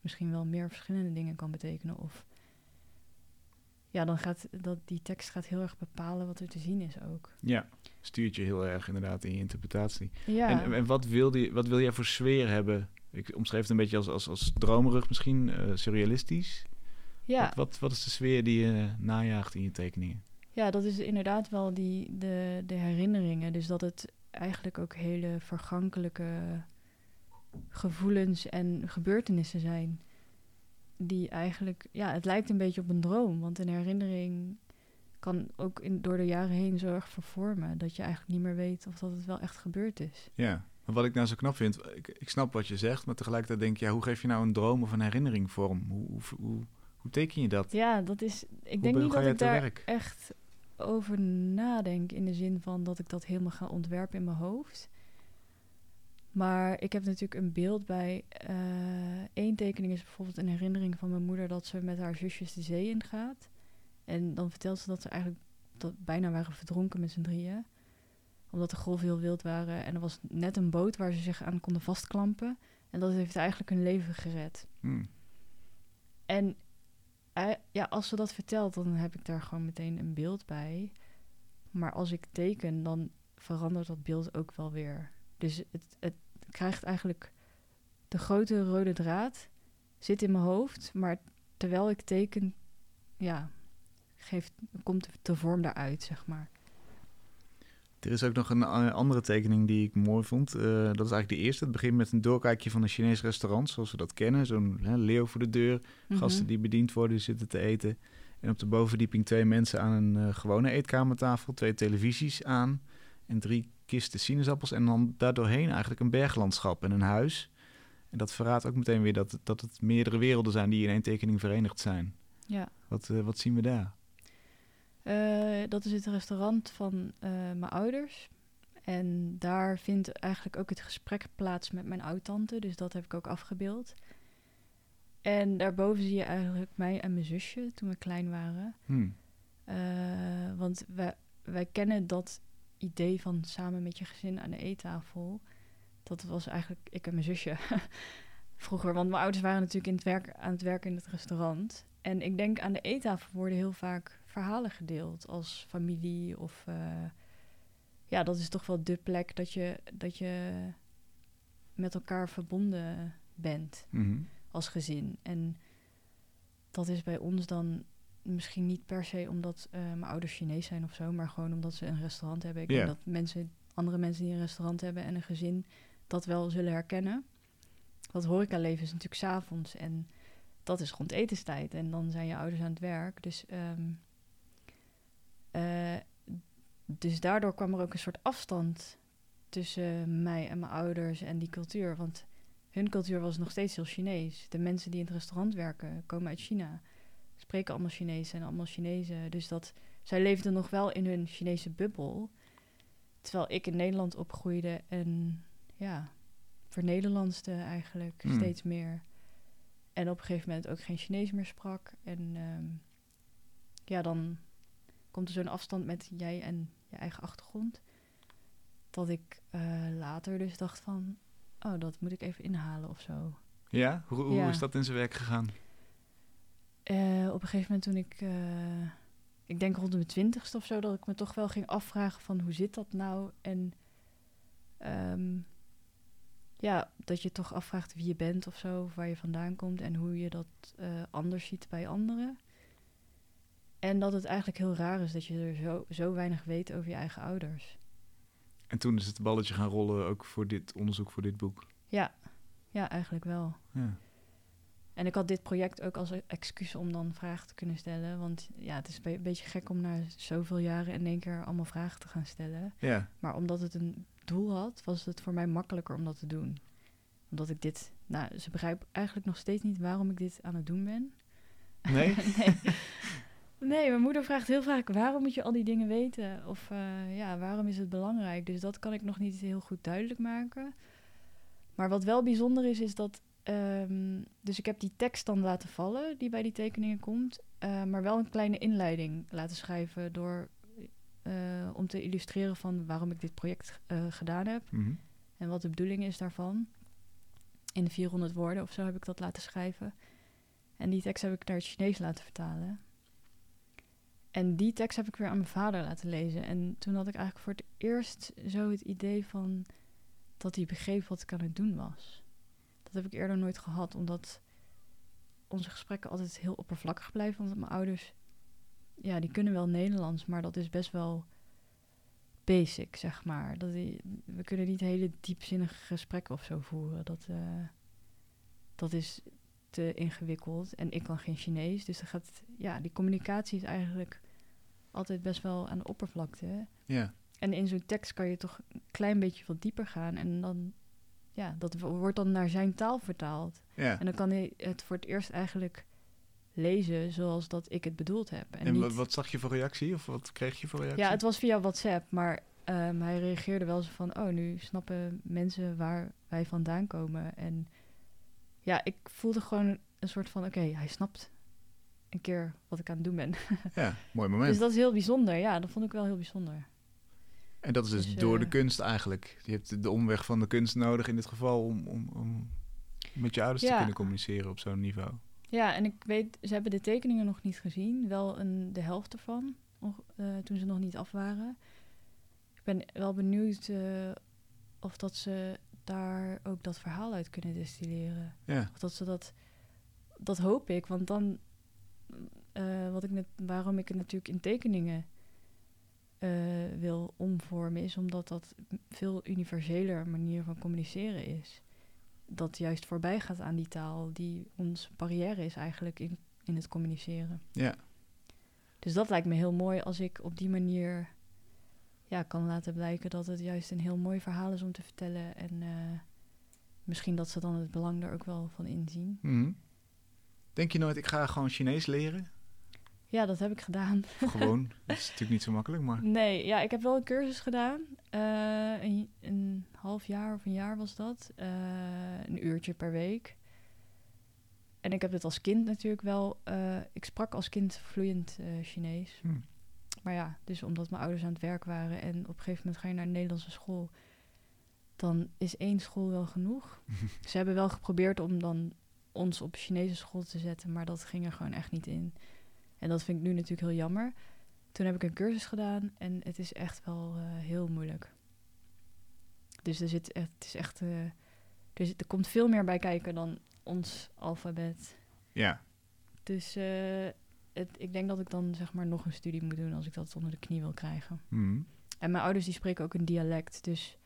misschien wel meer verschillende dingen kan betekenen. Of ja, dan gaat dat, die tekst gaat heel erg bepalen wat er te zien is ook. Ja, stuurt je heel erg inderdaad in je interpretatie. Ja, En, en wat, wil die, wat wil jij voor sfeer hebben? Ik omschreef het een beetje als, als, als dromerig misschien, eh, surrealistisch. ja. Wat, wat, wat is de sfeer die je najaagt in je tekeningen? Ja, dat is inderdaad wel die, de, de herinneringen. Dus dat het eigenlijk ook hele vergankelijke gevoelens en gebeurtenissen zijn. Die eigenlijk, ja, het lijkt een beetje op een droom. Want een herinnering kan ook in, door de jaren heen zo erg vervormen. Dat je eigenlijk niet meer weet of dat het wel echt gebeurd is. Ja, maar wat ik nou zo knap vind, ik, ik snap wat je zegt, maar tegelijkertijd denk ik, ja, hoe geef je nou een droom of een herinnering vorm? Hoe, hoe, hoe, hoe teken je dat? Ja, dat is. Ik hoe denk niet dat ik daar werk? echt over nadenk. In de zin van dat ik dat helemaal ga ontwerpen in mijn hoofd. Maar ik heb natuurlijk een beeld bij. Eén tekening is bijvoorbeeld een herinnering van mijn moeder dat ze met haar zusjes de zee ingaat. En dan vertelt ze dat ze eigenlijk dat bijna waren verdronken met z'n drieën. Omdat de golven heel wild waren. En er was net een boot waar ze zich aan konden vastklampen. En dat heeft eigenlijk hun leven gered. Hm. En eh, ja, als ze dat vertelt, dan heb ik daar gewoon meteen een beeld bij. Maar als ik teken, dan verandert dat beeld ook wel weer. Dus het, het krijgt eigenlijk de grote rode draad zit in mijn hoofd, maar terwijl ik teken, ja, geeft, komt de vorm daaruit, zeg maar. Er is ook nog een eh, andere tekening die ik mooi vond. Eh, dat is eigenlijk de eerste. Het begint met een doorkijkje van een Chinees restaurant, zoals we dat kennen. Zo'n leeuw voor de deur, gasten Mhm. die bediend worden, zitten te eten. En op de bovenverdieping twee mensen aan een eh, gewone eetkamertafel, twee televisies aan en drie kisten sinaasappels. En dan daardoorheen eigenlijk een berglandschap en een huis. En dat verraadt ook meteen weer dat, dat het meerdere werelden zijn die in één tekening verenigd zijn. Ja. Wat, eh, wat zien we daar? Eh, dat is het restaurant van eh, mijn ouders. En daar vindt eigenlijk ook het gesprek plaats met mijn oud-tante. Dus dat heb ik ook afgebeeld. En daarboven zie je eigenlijk mij en mijn zusje toen we klein waren. Hm. Eh, want wij, wij kennen dat idee van samen met je gezin aan de eettafel. Dat was eigenlijk ik en mijn zusje vroeger. Want mijn ouders waren natuurlijk in het werk, aan het werken in het restaurant. En ik denk aan de eettafel worden heel vaak verhalen gedeeld als familie. Of eh, ja, dat is toch wel de plek dat je, dat je met elkaar verbonden bent Mhm. als gezin. En dat is bij ons dan misschien niet per se omdat eh, mijn ouders Chinees zijn of zo, maar gewoon omdat ze een restaurant hebben. Ik denk dat mensen, andere mensen die een restaurant hebben en een gezin dat wel zullen herkennen. Dat horecaleven is natuurlijk s'avonds en dat is rond etenstijd en dan zijn je ouders aan het werk. Dus, ehm, eh, dus daardoor kwam er ook een soort afstand tussen mij en mijn ouders en die cultuur. Want hun cultuur was nog steeds heel Chinees. De mensen die in het restaurant werken komen uit China. Spreken allemaal Chinees en allemaal Chinezen. Dus dat, zij leefden nog wel in hun Chinese bubbel. Terwijl ik in Nederland opgroeide en ja, vernederlandste eigenlijk Hmm. steeds meer. En op een gegeven moment ook geen Chinees meer sprak. En ehm, ja, dan komt er zo'n afstand met jij en je eigen achtergrond. Dat ik eh, later dus dacht van, oh, dat moet ik even inhalen of zo. Ja? Hoe, hoe Ja. is dat in zijn werk gegaan? Eh, op een gegeven moment toen ik, eh, ik denk rond mijn twintigste of zo, dat ik me toch wel ging afvragen van hoe zit dat nou? En ehm, ja, dat je toch afvraagt wie je bent of zo, of waar je vandaan komt en hoe je dat eh, anders ziet bij anderen. En dat het eigenlijk heel raar is dat je er zo, zo weinig weet over je eigen ouders. En toen is het balletje gaan rollen ook voor dit onderzoek, voor dit boek. Ja, ja eigenlijk wel. Ja. En ik had dit project ook als excuus om dan vragen te kunnen stellen. Want ja, het is een be- beetje gek om na zoveel jaren in één keer allemaal vragen te gaan stellen. ja. Maar omdat het een doel had, was het voor mij makkelijker om dat te doen. Omdat ik dit... Nou, ze begrijpen eigenlijk nog steeds niet waarom ik dit aan het doen ben. Nee? nee. Nee, mijn moeder vraagt heel vaak: waarom moet je al die dingen weten? Of eh, ja, waarom is het belangrijk? Dus dat kan ik nog niet heel goed duidelijk maken. Maar wat wel bijzonder is, is dat. Ehm, dus ik heb die tekst dan laten vallen, die bij die tekeningen komt. eh, maar wel een kleine inleiding laten schrijven door. eh, om te illustreren van waarom ik dit project eh, gedaan heb. Mhm. En wat de bedoeling is daarvan. In 400 woorden of zo heb ik dat laten schrijven. En die tekst heb ik naar het Chinees laten vertalen. En die tekst heb ik weer aan mijn vader laten lezen. En toen had ik eigenlijk voor het eerst zo het idee van dat hij begreep wat ik aan het doen was. Dat heb ik eerder nooit gehad, omdat onze gesprekken altijd heel oppervlakkig blijven. Want mijn ouders, ja, die kunnen wel Nederlands, maar dat is best wel basic, zeg maar. Dat die, we kunnen niet hele diepzinnige gesprekken of zo voeren. Dat, eh, dat is te ingewikkeld. En ik kan geen Chinees. Dus dan gaat, ja, die communicatie is eigenlijk altijd best wel aan de oppervlakte. Ja. En in zo'n tekst kan je toch een klein beetje wat dieper gaan. En dan, ja, dat wo- wordt dan naar zijn taal vertaald. ja. En dan kan hij het voor het eerst eigenlijk lezen zoals dat ik het bedoeld heb. En, En, niet, wat zag je voor reactie? Of wat kreeg je voor reactie? ja, het was via WhatsApp, maar ehm, hij reageerde wel zo van... oh, nu snappen mensen waar wij vandaan komen. En ja, ik voelde gewoon een soort van... oké, hij snapt een keer wat ik aan het doen ben. Ja, mooi moment. dus dat is heel bijzonder. Ja, dat vond ik wel heel bijzonder. En dat is dus Dus, door eh, de kunst eigenlijk. Je hebt de omweg van de kunst nodig in dit geval om, om, om met je ouders te kunnen communiceren op zo'n niveau. Ja, en ik weet, ze hebben de tekeningen nog niet gezien. Wel een, de helft ervan, eh, toen ze nog niet af waren. Ik ben wel benieuwd eh, of dat ze daar ook dat verhaal uit kunnen destilleren. Ja, Of dat ze dat... Dat hoop ik, want dan... eh, wat ik net, waarom ik het natuurlijk in tekeningen eh, wil omvormen... is omdat dat een veel universeler manier van communiceren is. Dat juist voorbij gaat aan die taal... die ons barrière is eigenlijk in, in het communiceren. ja. Dus dat lijkt me heel mooi als ik op die manier... Ja, kan laten blijken dat het juist een heel mooi verhaal is om te vertellen. En eh, misschien dat ze dan het belang er ook wel van inzien. Mhm. Denk je nooit, ik ga gewoon Chinees leren? Ja, dat heb ik gedaan. Gewoon, dat is natuurlijk niet zo makkelijk, maar... Nee, ja, ik heb wel een cursus gedaan. Eh, een, een half jaar of een jaar was dat. Eh, een uurtje per week. En ik heb het als kind natuurlijk wel... eh, ik sprak als kind vloeiend Chinees. Hm. Maar ja, dus omdat mijn ouders aan het werk waren... en op een gegeven moment ga je naar een Nederlandse school... dan is één school wel genoeg. Ze hebben wel geprobeerd om dan ons op Chinese school te zetten... maar dat ging er gewoon echt niet in. En dat vind ik nu natuurlijk heel jammer. Toen heb ik een cursus gedaan en het is echt wel eh, heel moeilijk. Dus er zit echt, het is echt, eh, er, zit- er komt veel meer bij kijken dan ons alfabet. Ja, Dus eh, het, ik denk dat ik dan zeg maar nog een studie moet doen als ik dat onder de knie wil krijgen. Mhm. En mijn ouders die spreken ook een dialect, dus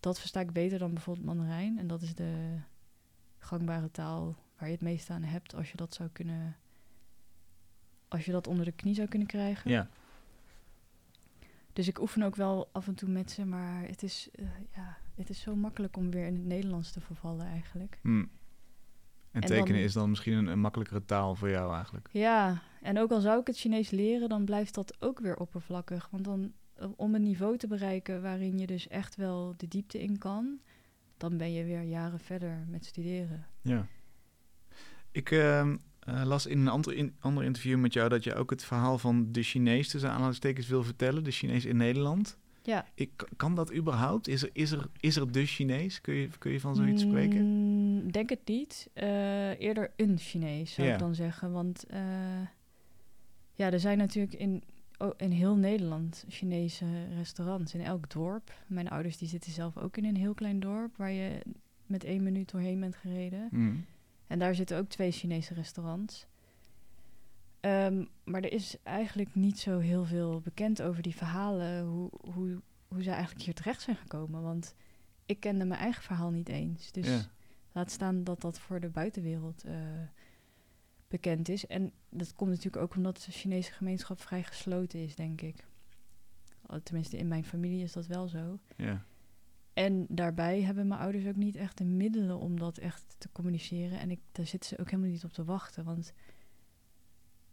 dat versta ik beter dan bijvoorbeeld Mandarijn. En dat is de gangbare taal waar je het meest aan hebt als je dat zou kunnen, als je dat onder de knie zou kunnen krijgen. ja. Dus ik oefen ook wel af en toe met ze, maar het is, eh, ja, het is zo makkelijk om weer in het Nederlands te vervallen eigenlijk. Hm. En En tekenen dan- is dan misschien een, een makkelijkere taal voor jou eigenlijk. Ja, en ook al zou ik het Chinees leren, dan blijft dat ook weer oppervlakkig. Want dan, eh, om een niveau te bereiken waarin je dus echt wel de diepte in kan, dan ben je weer jaren verder met studeren. Ja. Ik ehm, eh, las in een ander, in, ander interview met jou dat je ook het verhaal van de Chinees tussen aanhalingstekens wil vertellen. De Chinees in Nederland. Ja. Ik, kan dat überhaupt? Is er, is er, is er de Chinees? Kun je, kun je van zoiets spreken? Mm, denk het niet. Eh, eerder een Chinees, zou Ja. ik dan zeggen. Want eh, ja, er zijn natuurlijk in, oh, in heel Nederland Chinese restaurants. In elk dorp. Mijn ouders die zitten zelf ook in een heel klein dorp... waar je met één minuut doorheen bent gereden. Hm. En daar zitten ook twee Chinese restaurants. Ehm, maar er is eigenlijk niet zo heel veel bekend over die verhalen, hoe, hoe, hoe zij eigenlijk hier terecht zijn gekomen. Want ik kende mijn eigen verhaal niet eens. Dus Ja. laat staan dat dat voor de buitenwereld eh, bekend is. En dat komt natuurlijk ook omdat de Chinese gemeenschap vrij gesloten is, denk ik. Tenminste, in mijn familie is dat wel zo. Ja. En daarbij hebben mijn ouders ook niet echt de middelen om dat echt te communiceren. En ik, daar zitten ze ook helemaal niet op te wachten. Want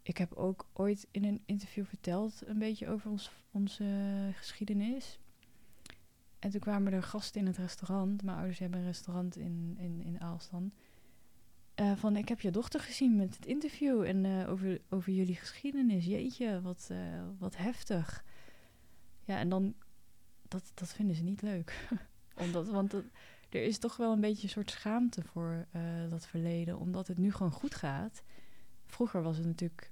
ik heb ook ooit in een interview verteld een beetje over ons, onze geschiedenis. En toen kwamen er gasten in het restaurant. Mijn ouders hebben een restaurant in, in, in Aalstan. Eh, van, ik heb je dochter gezien met het interview en eh, over, over jullie geschiedenis. Jeetje, wat, eh, wat heftig. Ja, en dan, dat, dat vinden ze niet leuk. Omdat, want dat, er is toch wel een beetje een soort schaamte voor dat verleden, omdat het nu gewoon goed gaat. Vroeger was het natuurlijk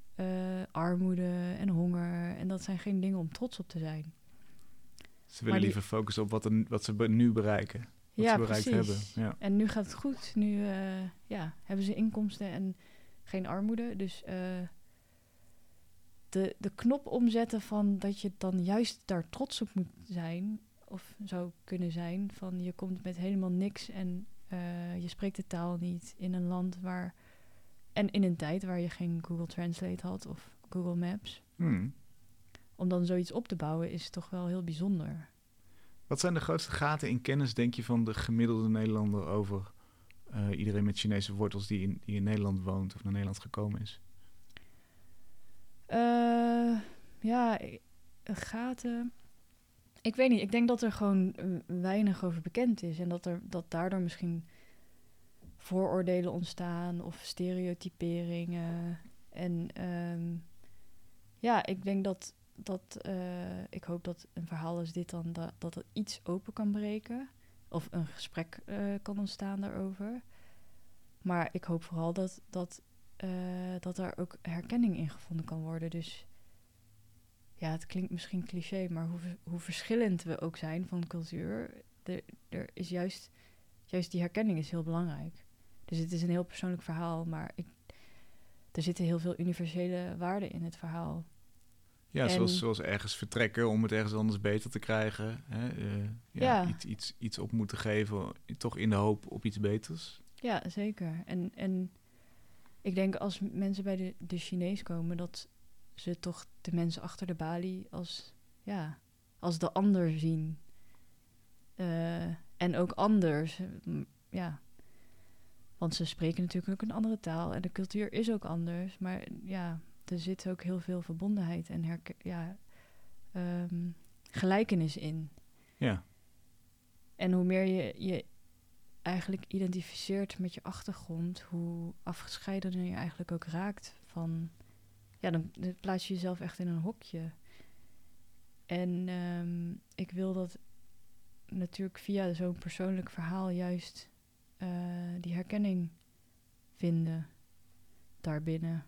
armoede en honger en dat zijn geen dingen om trots op te zijn. Ze willen liever focussen op wat, er, wat ze nu bereiken. Wat ja, ze bereikt precies. hebben. Ja. En nu gaat het goed. Nu uh, ja, hebben ze inkomsten en geen armoede. Dus de, de knop omzetten van dat je dan juist daar trots op moet zijn, of zou kunnen zijn, van je komt met helemaal niks en uh, je spreekt de taal niet in een land waar. En in een tijd waar je geen Google Translate had of Google Maps. Hmm. Om dan zoiets op te bouwen is toch wel heel bijzonder. Wat zijn de grootste gaten in kennis, denk je, van de gemiddelde Nederlander over uh, iedereen met Chinese wortels die in, die in Nederland woont of naar Nederland gekomen is? Uh, ja, gaten. Ik weet niet. Ik denk dat er gewoon weinig over bekend is. En dat, er, dat daardoor misschien vooroordelen ontstaan of stereotyperingen. En um, ja, ik denk dat dat ik hoop dat een verhaal als dit dan dat, dat het iets open kan breken. Of een gesprek kan ontstaan daarover. Maar ik hoop vooral dat, dat, uh, dat er ook herkenning in gevonden kan worden. Dus ja, het klinkt misschien cliché, maar hoe, hoe verschillend we ook zijn van cultuur, er, er is juist, juist die herkenning is heel belangrijk. Dus het is een heel persoonlijk verhaal, maar ik, er zitten heel veel universele waarden in het verhaal. Ja, en... zoals, zoals ergens vertrekken om het ergens anders beter te krijgen. Hè? Uh, ja, ja. Iets, iets, iets op moeten geven, toch in de hoop op iets beters. Ja, zeker. En, en ik denk als mensen bij de, de Chinees komen, dat ze toch de mensen achter de balie als, ja, als de ander zien. Uh, en ook anders. Ja. Want ze spreken natuurlijk ook een andere taal en de cultuur is ook anders. Maar ja, er zit ook heel veel verbondenheid en ja, um, gelijkenis in. Ja. En hoe meer je je eigenlijk identificeert met je achtergrond, hoe afgescheiden je eigenlijk ook raakt van. Ja, dan, plaats je jezelf echt in een hokje. En um, ik wil dat natuurlijk via zo'n persoonlijk verhaal juist uh, die herkenning vinden daarbinnen.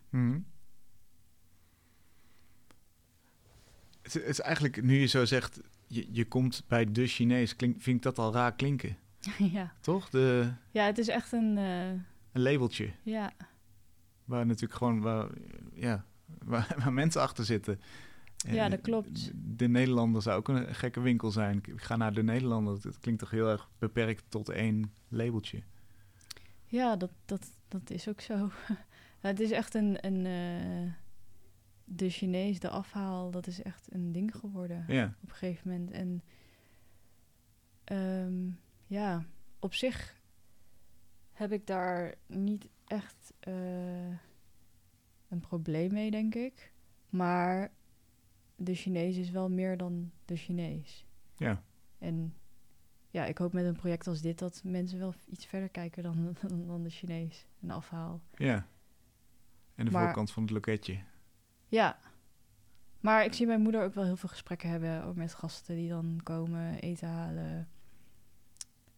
Het, het, is eigenlijk, nu je zo zegt, je, je komt bij de Chinees, klink, vind ik dat al raar klinken. ja. Toch? De, ja, het is echt een... Uh, een labeltje. Ja. Waar natuurlijk gewoon, waar, ja, waar, waar mensen achter zitten. Ja, dat klopt. De, de Nederlander zou ook een gekke winkel zijn. Ik ga naar de Nederlander. Het klinkt toch heel erg beperkt tot één labeltje. Ja, dat, dat, dat is ook zo. het is echt een... een uh, de Chinees, de afhaal, dat is echt een ding geworden ja. op een gegeven moment. En um, ja, op zich heb ik daar niet echt uh, een probleem mee, denk ik. Maar de Chinees is wel meer dan de Chinees. Ja. En ja, ik hoop met een project als dit dat mensen wel iets verder kijken dan, dan, dan de Chinees. Een afhaal. Ja. En de maar, voorkant van het loketje. Ja. Maar ik zie mijn moeder ook wel heel veel gesprekken hebben ook met gasten die dan komen eten halen.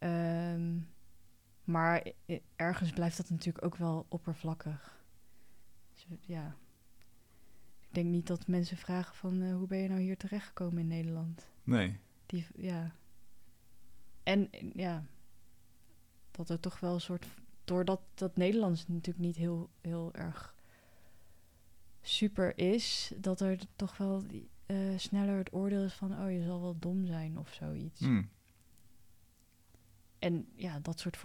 Um, maar ergens blijft dat natuurlijk ook wel oppervlakkig. Dus, ja. Ik denk niet dat mensen vragen van uh, hoe ben je nou hier terechtgekomen in Nederland? Nee. Die, ja. En ja, dat er toch wel een soort. Doordat dat Nederlands natuurlijk niet heel, heel erg super is, dat er toch wel uh, sneller het oordeel is van: oh, je zal wel dom zijn of zoiets. Mm. En ja, dat soort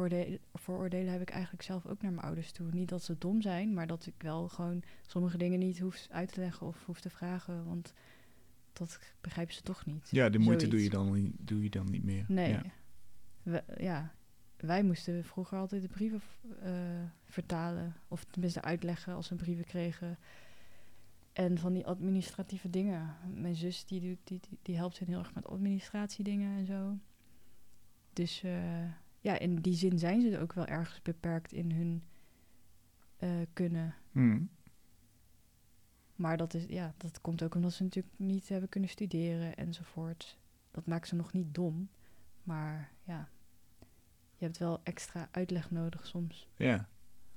vooroordelen heb ik eigenlijk zelf ook naar mijn ouders toe. Niet dat ze dom zijn, maar dat ik wel gewoon sommige dingen niet hoef uit te leggen of hoef te vragen. Want dat begrijpen ze toch niet. Ja, de moeite doe je, dan, doe je dan niet meer. Nee. Ja. We, ja. Wij moesten vroeger altijd de brieven uh, vertalen. Of tenminste uitleggen als we brieven kregen. En van die administratieve dingen. Mijn zus die, die, die, die helpt hen heel erg met administratiedingen en zo. Dus eh, ja, in die zin zijn ze ook wel ergens beperkt in hun eh, kunnen. Hmm. Maar dat, is, ja, dat komt ook omdat ze natuurlijk niet hebben kunnen studeren enzovoort. Dat maakt ze nog niet dom. Maar ja, je hebt wel extra uitleg nodig soms. Ja.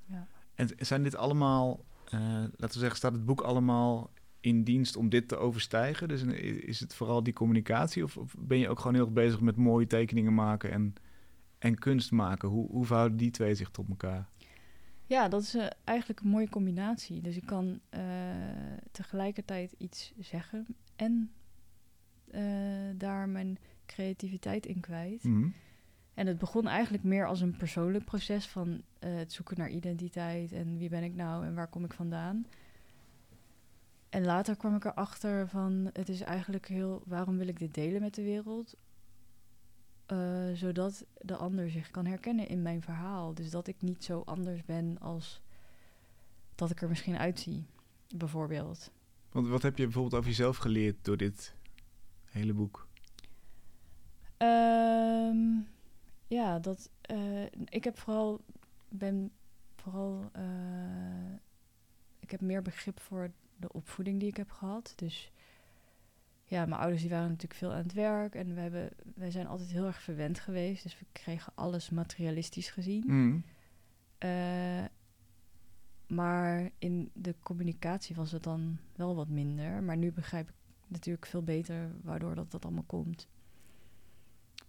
Ja. En zijn dit allemaal, eh, laten we zeggen, staat het boek allemaal in dienst om dit te overstijgen? Dus is het vooral die communicatie of, of ben je ook gewoon heel erg bezig met mooie tekeningen maken en, en kunst maken? Hoe, hoe verhouden die twee zich tot elkaar? Ja, dat is eh, eigenlijk een mooie combinatie. Dus ik kan eh, tegelijkertijd iets zeggen en eh, daar mijn creativiteit in kwijt. Mhm. En het begon eigenlijk meer als een persoonlijk proces van het zoeken naar identiteit en wie ben ik nou en waar kom ik vandaan. En later kwam ik erachter van het is eigenlijk heel, waarom wil ik dit delen met de wereld? Eh, zodat de ander zich kan herkennen in mijn verhaal. Dus dat ik niet zo anders ben als dat ik er misschien uitzie, bijvoorbeeld. Want wat heb je bijvoorbeeld over jezelf geleerd door dit hele boek? Ehm, ja, dat. eh, ik heb vooral. Ben vooral. eh, ik heb meer begrip voor de opvoeding die ik heb gehad. Dus. Ja, mijn ouders die waren natuurlijk veel aan het werk. En we hebben, wij zijn altijd heel erg verwend geweest. Dus we kregen alles materialistisch gezien. Mhm. Eh, maar in de communicatie was het dan wel wat minder. Maar nu begrijp ik natuurlijk veel beter waardoor dat, dat allemaal komt.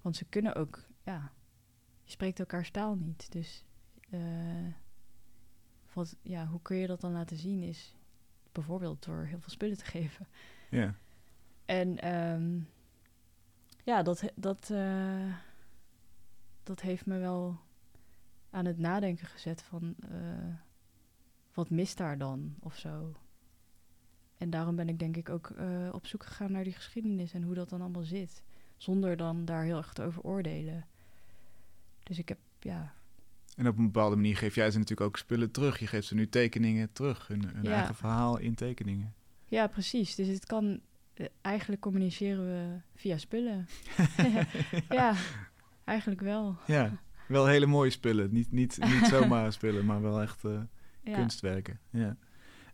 Want ze kunnen ook, ja, je spreekt elkaars taal niet. Dus eh, wat, ja, hoe kun je dat dan laten zien is bijvoorbeeld door heel veel spullen te geven. Ja. En ehm, ja, dat, dat, eh, dat heeft me wel aan het nadenken gezet van eh, wat mist daar dan of zo. En daarom ben ik denk ik ook eh, op zoek gegaan naar die geschiedenis en hoe dat dan allemaal zit. Zonder dan daar heel erg te over oordelen. Dus ik heb, ja, En op een bepaalde manier geef jij ze natuurlijk ook spullen terug. Je geeft ze nu tekeningen terug, hun, hun Ja. eigen verhaal in tekeningen. ja precies. Dus het kan, eh, eigenlijk communiceren we via spullen. ja, eigenlijk wel. Ja, wel hele mooie spullen. Niet, niet, niet zomaar spullen, maar wel echt eh, Ja. kunstwerken. Ja.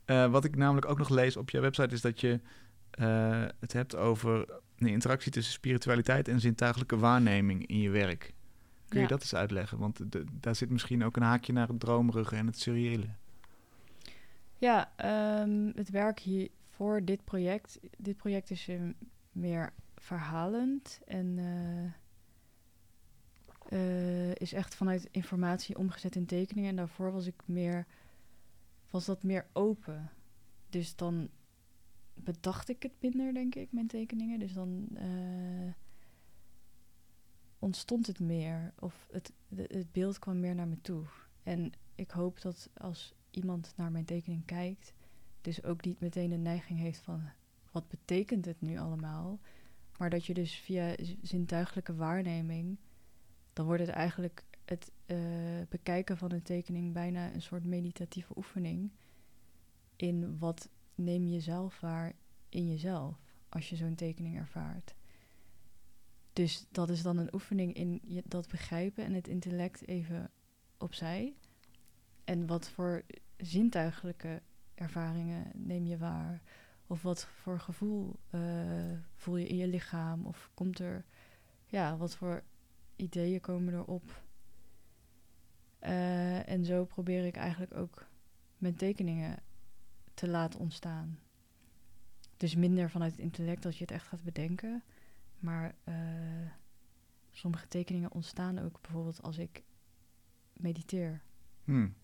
Eh, wat ik namelijk ook nog lees op jouw website is dat je het hebt over de interactie tussen spiritualiteit en zintuigelijke waarneming in je werk. Kun je Ja. dat eens uitleggen? Want de- daar zit misschien ook een haakje naar het dromerige en het surreële. Ja, ehm, het werk hier voor dit project. Dit project is eh, meer verhalend en eh, is echt vanuit informatie omgezet in tekeningen. En daarvoor was ik meer, was dat meer open. Dus dan bedacht ik het minder, denk ik, mijn tekeningen. Dus dan eh, ontstond het meer, of het, het beeld kwam meer naar me toe. En ik hoop dat als iemand naar mijn tekening kijkt, dus ook niet meteen de neiging heeft van wat betekent het nu allemaal, maar dat je dus via zintuigelijke waarneming, dan wordt het eigenlijk het eh, bekijken van een tekening bijna een soort meditatieve oefening in wat neem je zelf waar in jezelf als je zo'n tekening ervaart. Dus dat is dan een oefening in dat begrijpen en het intellect even opzij. En wat voor zintuigelijke ervaringen neem je waar? Of wat voor gevoel eh, voel je in je lichaam? Of komt er, ja, wat voor ideeën komen erop? Eh, en zo probeer ik eigenlijk ook mijn tekeningen te laten ontstaan. Dus minder vanuit het intellect dat je het echt gaat bedenken. Maar eh, sommige tekeningen ontstaan ook bijvoorbeeld als ik mediteer. Hmm.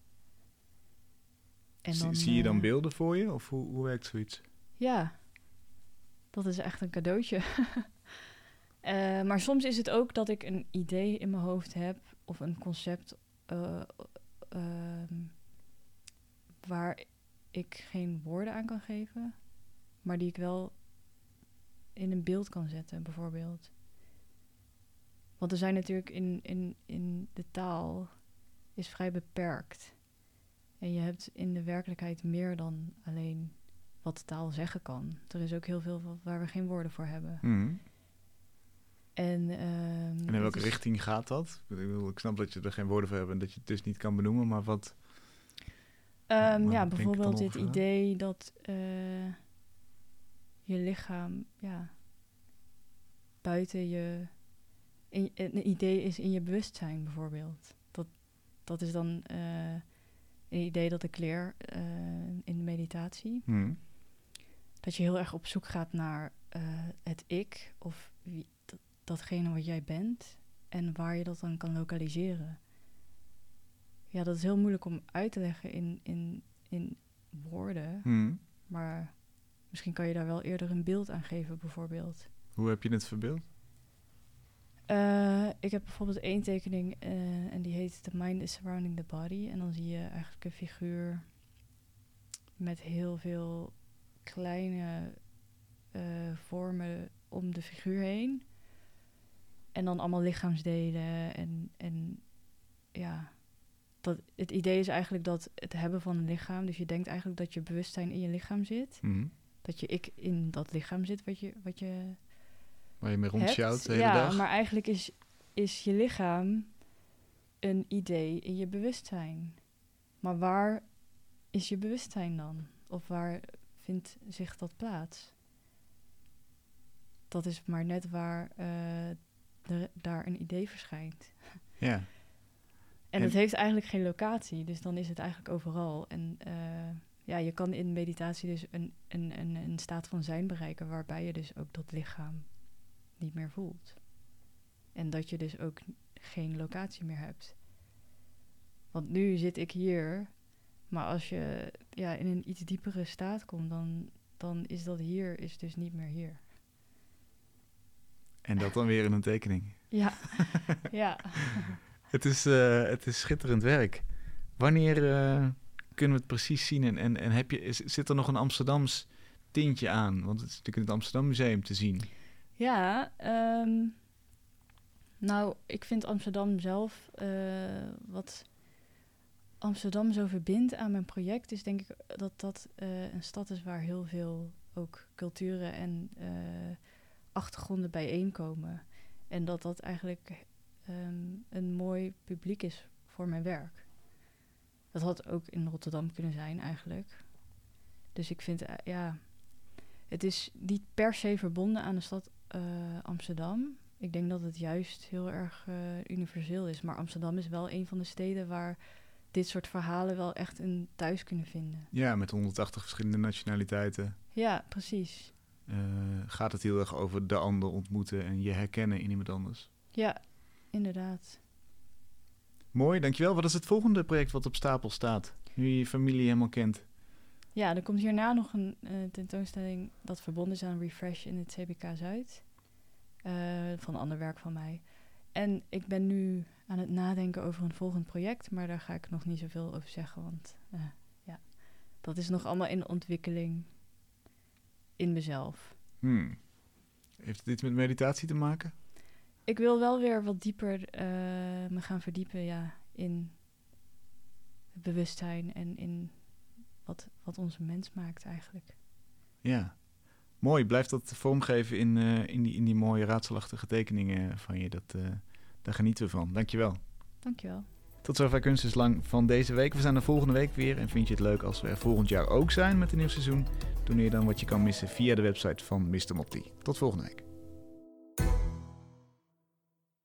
En Zie- dan, Zie je dan eh, beelden voor je? Of hoe, hoe werkt zoiets? Ja, dat is echt een cadeautje. Eh, maar soms is het ook dat ik een idee in mijn hoofd heb of een concept eh, ehm, waar ik geen woorden aan kan geven, maar die ik wel in een beeld kan zetten, bijvoorbeeld. Want er zijn natuurlijk in, in, in de taal is vrij beperkt. En je hebt in de werkelijkheid meer dan alleen wat taal zeggen kan. Er is ook heel veel wa- waar we geen woorden voor hebben. Mhm. En, ehm, En in welke is- richting gaat dat? Ik, bedoel, ik snap dat je er geen woorden voor hebt en dat je het dus niet kan benoemen, maar wat... Maar ja, bijvoorbeeld dit idee dat eh, je lichaam ja, buiten je. In, een idee is in je bewustzijn bijvoorbeeld. Dat, dat is dan eh, een idee dat ik leer eh, in de meditatie. Mhm. Dat je heel erg op zoek gaat naar eh, het ik of wie, dat, datgene wat jij bent en waar je dat dan kan lokaliseren. Ja, dat is heel moeilijk om uit te leggen in, in, in woorden, Mhm. maar misschien kan je daar wel eerder een beeld aan geven, bijvoorbeeld. Hoe heb je het verbeeld? Eh, ik heb bijvoorbeeld één tekening eh, en die heet The Mind is Surrounding the Body. En dan zie je eigenlijk een figuur met heel veel kleine eh, vormen om de figuur heen. En dan allemaal lichaamsdelen. En, en ja, dat, het idee is eigenlijk dat het hebben van een lichaam. Dus je denkt eigenlijk dat je bewustzijn in je lichaam zit. Mhm. Dat je ik in dat lichaam zit wat je, wat je Waar je mee hebt. rondsjouwt de hele ja, dag? maar eigenlijk is, is je lichaam een idee in je bewustzijn. Maar waar is je bewustzijn dan? Of waar vindt zich dat plaats? Dat is maar net waar eh, daar een idee verschijnt. Ja. En, En- het heeft eigenlijk geen locatie, dus dan is het eigenlijk overal. En eh, ja, je kan in meditatie dus een, een, een, een staat van zijn bereiken waarbij je dus ook dat lichaam niet meer voelt. En dat je dus ook geen locatie meer hebt. Want nu zit ik hier, maar als je ja, in een iets diepere staat komt, dan, dan is dat hier is dus niet meer hier. En dat dan weer in een tekening. Ja, ja. Het is, eh, het is schitterend werk. Wanneer eh, kunnen we het precies zien? En, en, en heb je, zit er nog een Amsterdams tintje aan? Want het is natuurlijk in het Amsterdam Museum te zien. Ja, ehm, nou, ik vind Amsterdam zelf, eh, wat Amsterdam zo verbindt aan mijn project, is denk ik dat dat eh, een stad is waar heel veel ook culturen en eh, achtergronden bijeenkomen. En dat dat eigenlijk ehm, een mooi publiek is voor mijn werk. Dat had ook in Rotterdam kunnen zijn eigenlijk. Dus ik vind, eh, ja, het is niet per se verbonden aan de stad eh, Amsterdam. Ik denk dat het juist heel erg eh, universeel is. Maar Amsterdam is wel een van de steden waar dit soort verhalen wel echt een thuis kunnen vinden. Ja, met 180 verschillende nationaliteiten. Ja, precies. gaat het heel erg over de ander ontmoeten en je herkennen in iemand anders. Ja, inderdaad. Mooi, dankjewel. Wat is het volgende project wat op stapel staat? Nu je je familie helemaal kent. Ja, er komt hierna nog een eh, tentoonstelling dat verbonden is aan Refresh in het CBK Zuid. eh, van ander werk van mij. En ik ben nu aan het nadenken over een volgend project, maar daar ga ik nog niet zoveel over zeggen, want eh, ja, dat is nog allemaal in ontwikkeling in mezelf. Hmm. Heeft dit met meditatie te maken? Ik wil wel weer wat dieper eh, me gaan verdiepen ja, in het bewustzijn en in wat, wat onze mens maakt eigenlijk. Ja. Mooi, blijft dat vormgeven in, eh, in, die, in die mooie raadselachtige tekeningen van je. Dat, eh, daar genieten we van. Dankjewel. Dankjewel. Tot zover Kunst is Lang van deze week. We zijn er volgende week weer. En vind je het leuk als we er volgend jaar ook zijn met een nieuw seizoen? Doneer dan wat je kan missen via de website van Mr. Motti. Tot volgende week.